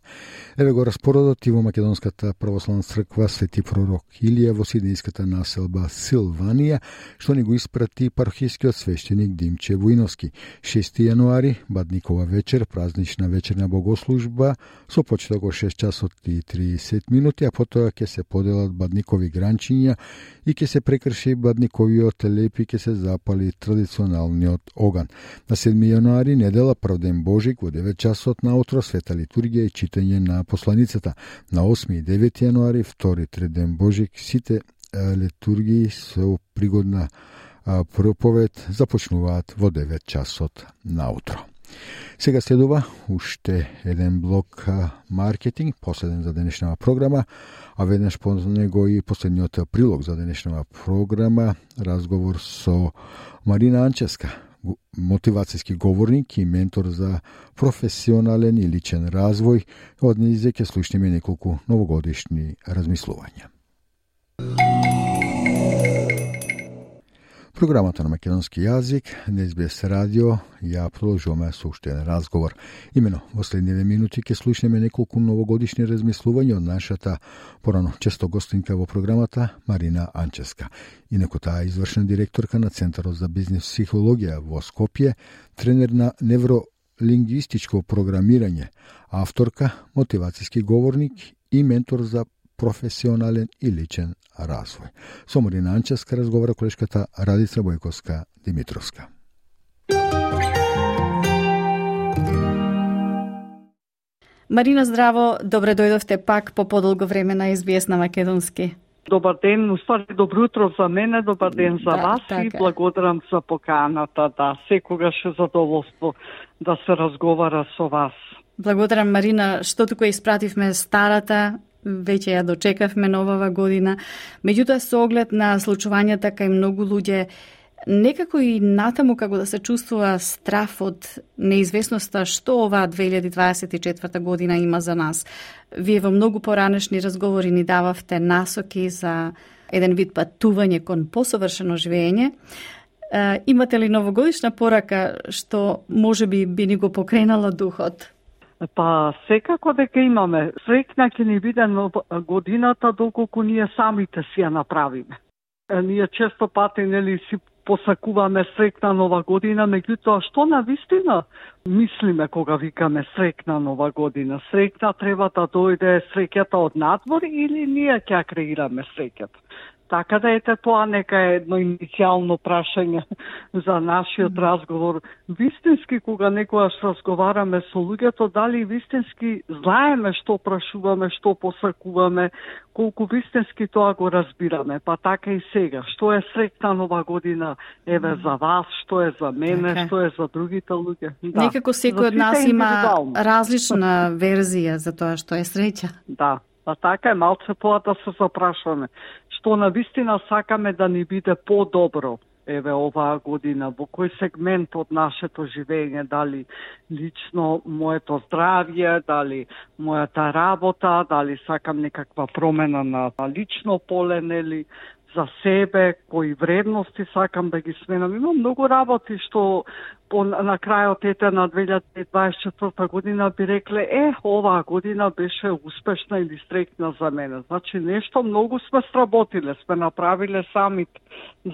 S1: Еве го распородот и во Македонската православна црква Свети пророк Илија во сидниската населба Силванија, што ни го испрати парохискиот свештеник Димче Вујновски. 6 јануари, Бадникова вечер, вечер, празнична вечерна богослужба со почеток во 6 часот и 30 минути, а потоа ќе се поделат Бадникови гранчиња и ќе се прекрши Бадниковиот леп и ќе се запали традиционалниот оган. На 7 јануари, недела, прв ден Божик, во 9 часот на утро, света литургија и читање на посланицата. На 8 и 9 јануари, втори треден Божик, сите литургии со пригодна проповед започнуваат во 9 часот наутро. Сега следува уште еден блок маркетинг, последен за денешната програма, а веднаш по него и последниот прилог за денешната програма, разговор со Марина Анческа, мотивацијски говорник и ментор за професионален и личен развој. Од низе ќе слушнеме неколку новогодишни размислувања. Програмата на македонски јазик на СБС радио ја продолжуваме со уште еден разговор. Имено во следниве минути ќе слушнеме неколку новогодишни размислувања од нашата порано често гостинка во програмата Марина Анческа. Инако таа е извршна директорка на Центарот за бизнес психологија во Скопје, тренер на невролингвистичко програмирање, авторка, мотивацијски говорник и ментор за професионален и личен развој. Со Марина Анческа разговара колешката Радица Бојковска Димитровска.
S12: Марина, здраво, добре дојдовте пак по подолго време на СБС на Македонски.
S13: Добар ден, уствари добро утро за мене, добар ден за да, вас така. и благодарам за поканата, да, секогаш е задоволство да се разговара со вас.
S12: Благодарам Марина, што туку испративме старата веќе ја дочекавме новава година. Меѓутоа, со оглед на случувањата кај многу луѓе, некако и натаму како да се чувствува страф од неизвестноста што оваа 2024 година има за нас. Вие во многу поранешни разговори ни дававте насоки за еден вид патување кон посовршено живење. Имате ли новогодишна порака што може би би ни го покренала духот?
S13: Па секако дека имаме. Срекна ќе ни биде годината доколку ние самите си ја направиме. Ние често пати нели си посакуваме срекна нова година, меѓутоа што на вистина мислиме кога викаме срекна нова година? Срекна треба да дојде среќата од надвор или ние ќе креираме среќата? Така да ете тоа нека е едно иницијално прашање (laughs) за нашиот разговор. Вистински кога некојаш разговараме со луѓето, дали вистински знаеме што прашуваме, што посакуваме, колку вистински тоа го разбираме. Па така и сега. Што е среќна нова година еве за вас, што е за мене, така. што е за другите луѓе.
S12: Да. Некако секој од нас има различна верзија за тоа што е среќа. (laughs)
S13: Да. Па така е малце поа да се запрашуваме што на вистина сакаме да ни биде подобро. Еве оваа година, во кој сегмент од нашето живење, дали лично моето здравје, дали мојата работа, дали сакам некаква промена на лично поле, нели, за себе, кои вредности сакам да ги сменам. Имам многу работи што по, на крајот ете на 2024 година би рекле, е, оваа година беше успешна или стрекна за мене. Значи, нешто многу сме сработиле, сме направиле сами.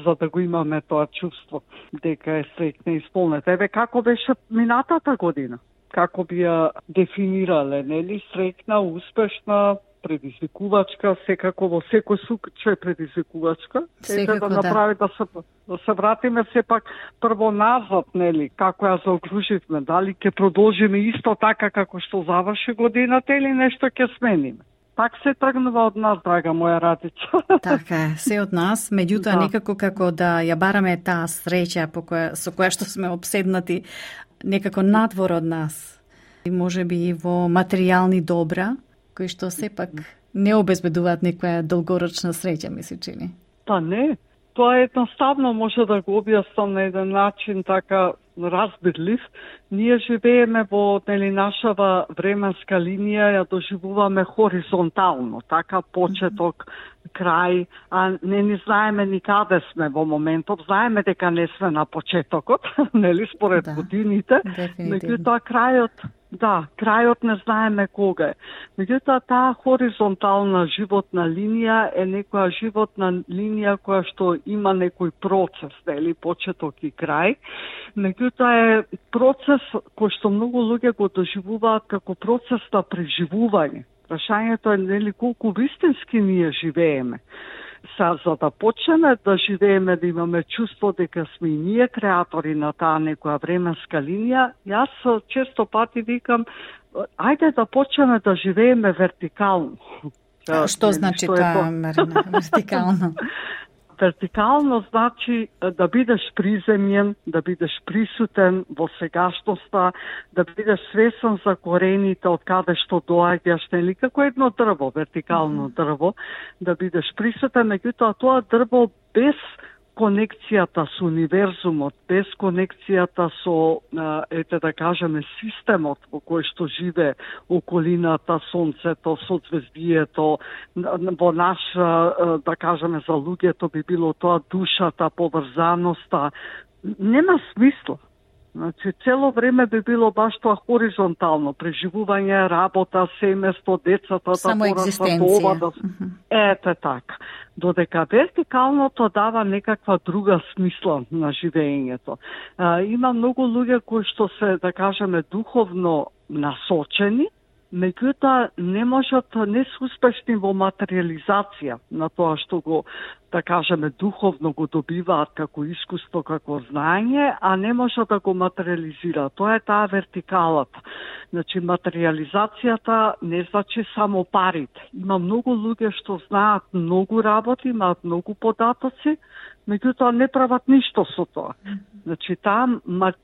S13: за да го имаме тоа чувство дека е стрекна и исполнета. Еве, како беше минатата година? Како би ја дефинирале, нели? стрекна, успешна, предизвикувачка, секако во секој случај предизвикувачка.
S12: Секако,
S13: Ете да направи да. да се да се вратиме сепак прво назад, нели, како ја заокруживме, дали ќе продолжиме исто така како што заврши годината или нешто ќе смениме. Пак се тргнува од нас, драга моја радица. (laughs)
S12: Така е, се од нас, меѓутоа да. некако како да ја бараме таа среќа по која, со која што сме обседнати, некако надвор од нас. И може би и во материјални добра, кои што сепак не обезбедуваат некоја долгорочна среќа, ми се чини.
S13: Па не, тоа е едноставно може да го објаснам на еден начин така разбирлив. Ние живееме во нели нашава временска линија ја доживуваме хоризонтално, така почеток, крај, а не ни знаеме ни каде сме во моментот, знаеме дека не сме на почетокот, (laughs) нели според да, годините, меѓутоа крајот Да, крајот не знаеме кога е. Меѓутоа, таа хоризонтална животна линија е некоја животна линија која што има некој процес, нели, почеток и крај. Меѓутоа е процес кој што многу луѓе го доживуваат како процес на преживување. Прашањето е нели колку вистински ние живееме. Са, за да почнеме да живееме, да имаме чувство дека сме и ние креатори на таа некоја временска линија, јас често пати викам, ајде да почнеме да живееме вертикално.
S12: Што значи тоа, Марина, вертикално? (laughs) (laughs)
S13: Вертикално значи да бидеш приземјен, да бидеш присутен во сегашноста, да бидеш свесен за корените од каде што доаѓаш, нели? Како едно дрво, вертикално дрво, да бидеш присутен, меѓутоа тоа дрво без конекцијата со универзумот, без конекцијата со, ете да кажеме, системот во кој што живе околината, сонцето, со звездието, во наш, да кажеме, за луѓето би било тоа душата, поврзаноста, нема смисла. Значи, цело време би било баш тоа хоризонтално, преживување, работа, семејство, децата,
S12: Само да екзистенција. Това, да...
S13: Ете така. Додека вертикалното дава некаква друга смисла на живеењето. А, има многу луѓе кои што се, да кажеме, духовно насочени, меѓутоа не можат, не се успешни во материализација на тоа што го, да кажеме, духовно го добиваат како искуство, како знаење, а не можат да го материализираат. Тоа е таа вертикалата. Значи, материализацијата не значи само парите. Има многу луѓе што знаат многу работи, имаат многу податоци, меѓутоа не прават ништо со тоа. Значи, таа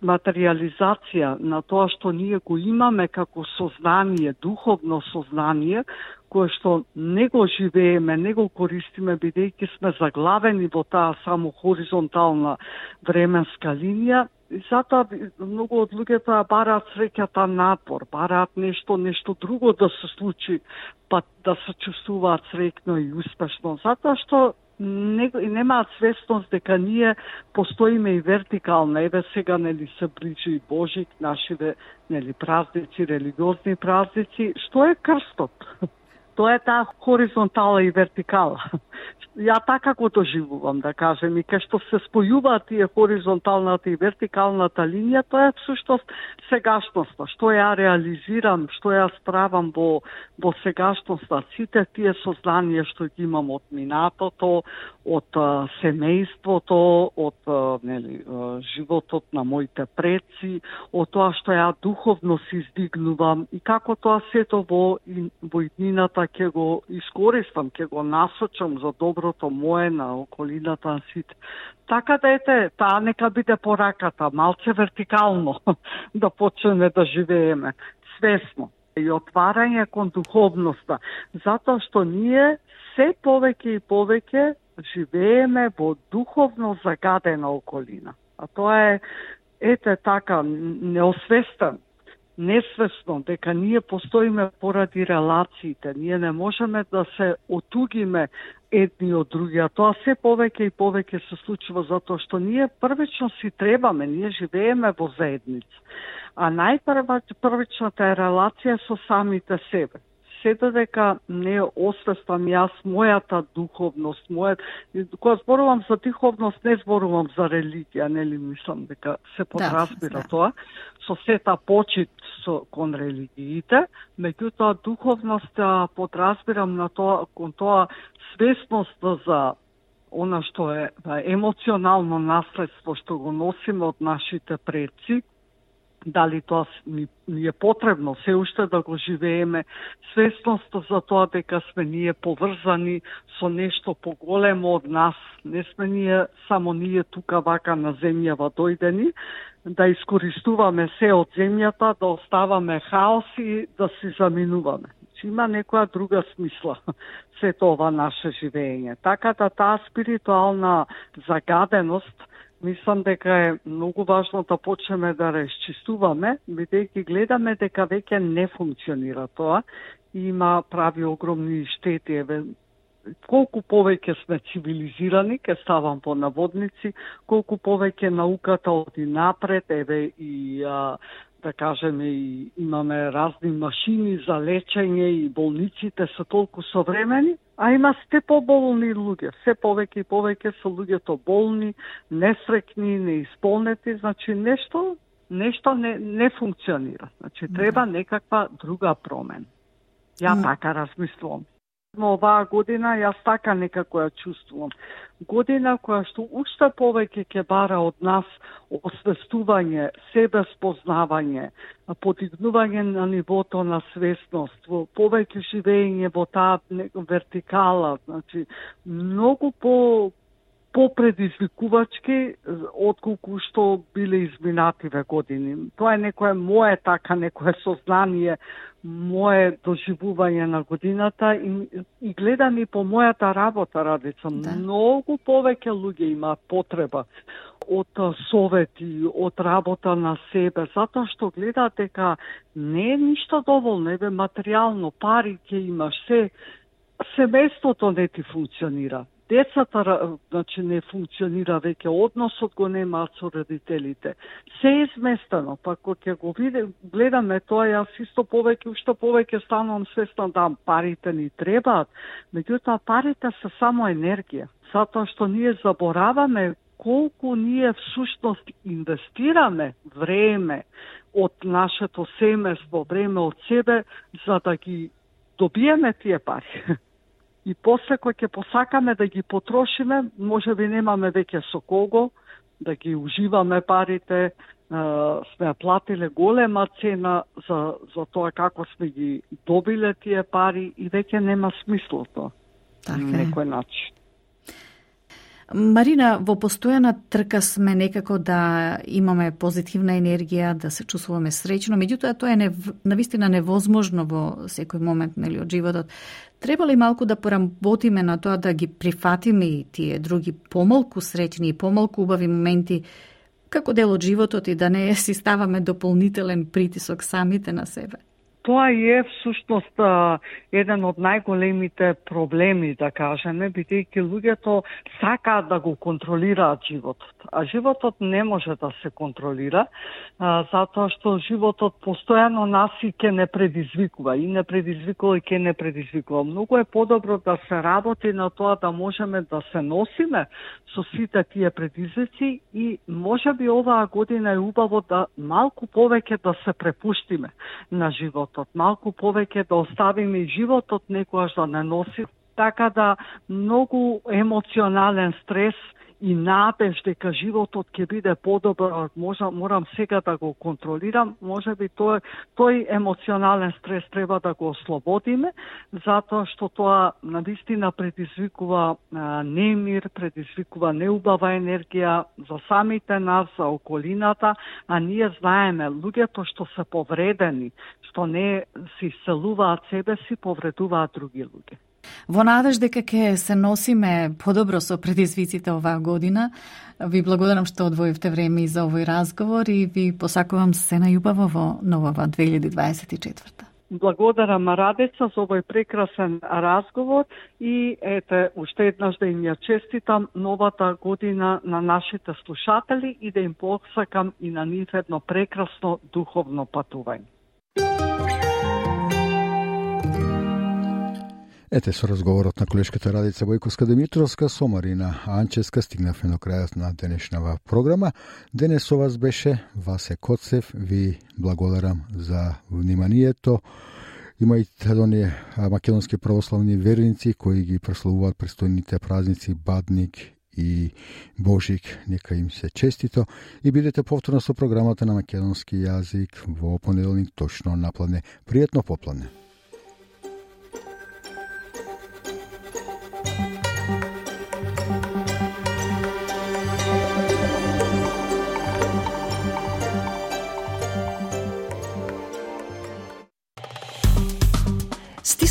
S13: материализација на тоа што ние го имаме како сознание, духовно сознание, кое што не го живееме, не го користиме, бидејќи сме заглавени во таа само хоризонтална временска линија, и затоа многу од луѓето бараат среќата напор, бараат нешто, нешто друго да се случи, па да се чувствуваат среќно и успешно. Затоа што не, немаат свесност дека ние постоиме и вертикално. Еве сега нели се ближи и Божик, нашите нели празници, религиозни празници. Што е крстот? (laughs) Тоа е таа хоризонтала и вертикала. (laughs) Ја така го доживувам, да кажем, и кај што се спојуваат тие хоризонталната и вертикалната линија, тоа е всушност сегашноста. Што ја реализирам, што ја справам во, во сегашноста, сите тие сознанија што ги имам од минатото, од семејството, од нели, животот на моите предци, од тоа што ја духовно се издигнувам и како тоа сето во, во иднината ќе го искористам, ќе го насочам за доброто мое на околината на сите. Така да ете, таа нека биде пораката, малце вертикално (laughs) да почнеме да живееме, свесно и отварање кон духовноста, затоа што ние се повеќе и повеќе живееме во духовно загадена околина. А тоа е, ете така, неосвестен несвесно дека ние постоиме поради релациите. Ние не можеме да се отугиме едни од други, а тоа се повеќе и повеќе се случува затоа што ние првично си требаме, ние живееме во заедница. А најпрвичната е релација со самите себе се дека не освестам јас мојата духовност, мојат кога зборувам за духовност не зборувам за религија, нели мислам дека се да, подразбира да, тоа со сета почит со кон религиите, меѓутоа духовност подразбирам на тоа кон тоа свесност за она што е емоционално наследство што го носиме од нашите предци, дали тоа ни, ни е потребно се уште да го живееме, свесноста за тоа дека сме ние поврзани со нешто поголемо од нас, не сме ние само ние тука вака на земјава дојдени, да искористуваме се од земјата, да оставаме хаос и да се заминуваме. Значи има некоја друга смисла (laughs) се тоа наше живење. Така да таа спиритуална загаденост мислам дека е многу важно да почнеме да расчистуваме, бидејќи гледаме дека веќе не функционира тоа има прави огромни штети, еве колку повеќе сме цивилизирани, ке ставам по наводници, колку повеќе науката оди напред, еве и а, да кажеме и имаме разни машини за лечење и болниците се толку современи, а има сте поболни луѓе. Се повеќе и повеќе се луѓето болни, несрекни, неисполнети, значи нешто нешто не, не функционира. Значи треба некаква друга промена. Ја така размислувам. Но оваа година јас така некако ја чувствувам. Година која што уште повеќе ќе бара од нас освестување, себе спознавање, подигнување на нивото на свесност, во повеќе живење во таа вертикала, значи многу по попредизвикувачки отколку што биле изминативе години. Тоа е некое мое така, некое сознание, мое доживување на годината и, и гледам и по мојата работа, Радица. Да. Многу повеќе луѓе имаат потреба од совети, од работа на себе, затоа што гледаат дека не е ништо доволно, еве материјално, пари ќе имаш, се семејството не ти функционира децата значи не функционира веќе односот го немаат со родителите. Се е изместено, па кога ќе го виде, гледаме тоа, јас исто повеќе, уште повеќе станувам свестна да парите ни требаат, меѓутоа парите се само енергија, затоа што ние забораваме колку ние всушност инвестираме време од нашето семејство, време од себе, за да ги добиеме тие пари. (laughs) и после кој ќе посакаме да ги потрошиме, може би немаме веќе со кого да ги уживаме парите, сме платиле голема цена за, за тоа како сме ги добиле тие пари и веќе нема смисло тоа. Така на некој начин.
S12: Марина, во постојана трка сме некако да имаме позитивна енергија, да се чувствуваме среќно, меѓутоа тоа е нев, навистина невозможно во секој момент нели од животот. Треба ли малку да поработиме на тоа да ги прифатиме и тие други помалку среќни и помалку убави моменти како дел од животот и да не си ставаме дополнителен притисок самите на себе?
S13: Тоа е всушност еден од најголемите проблеми, да кажеме, бидејќи луѓето сакаат да го контролираат животот, а животот не може да се контролира, а, затоа што животот постојано нас и ке не предизвикува, и не предизвикува и ке не предизвикува. Многу е подобро да се работи на тоа да можеме да се носиме со сите тие предизвици и може би оваа година е убаво да малку повеќе да се препуштиме на живот животот, малку повеќе да оставиме животот некојаш да не носи, така да многу емоционален стрес и надеж дека животот ќе биде подобар, можам морам сега да го контролирам, може би тој тој емоционален стрес треба да го ослободиме, затоа што тоа навистина предизвикува немир, предизвикува неубава енергија за самите нас, за околината, а ние знаеме луѓето што се повредени, што не си селуваат себе си, повредуваат други луѓе.
S12: Во надеж дека ќе се носиме подобро со предизвиците оваа година, ви благодарам што одвоивте време и за овој разговор и ви посакувам се најубаво во новава 2024.
S13: Благодарам Радеца за овој прекрасен разговор и ете уште еднаш да им ја честитам новата година на нашите слушатели и да им посакам и на нив едно прекрасно духовно патување.
S1: Ете со разговорот на колешката Радица Бојковска Димитровска со Марина Анческа стигнавме до крајот на денешнава програма. Денес со вас беше Васе Коцев. Ви благодарам за вниманието. Имајте оние македонски православни верници кои ги прославуваат престојните празници Бадник и Божик, нека им се честито и бидете повторно со програмата на македонски јазик во понеделник точно на наплане. Пријатно поплане.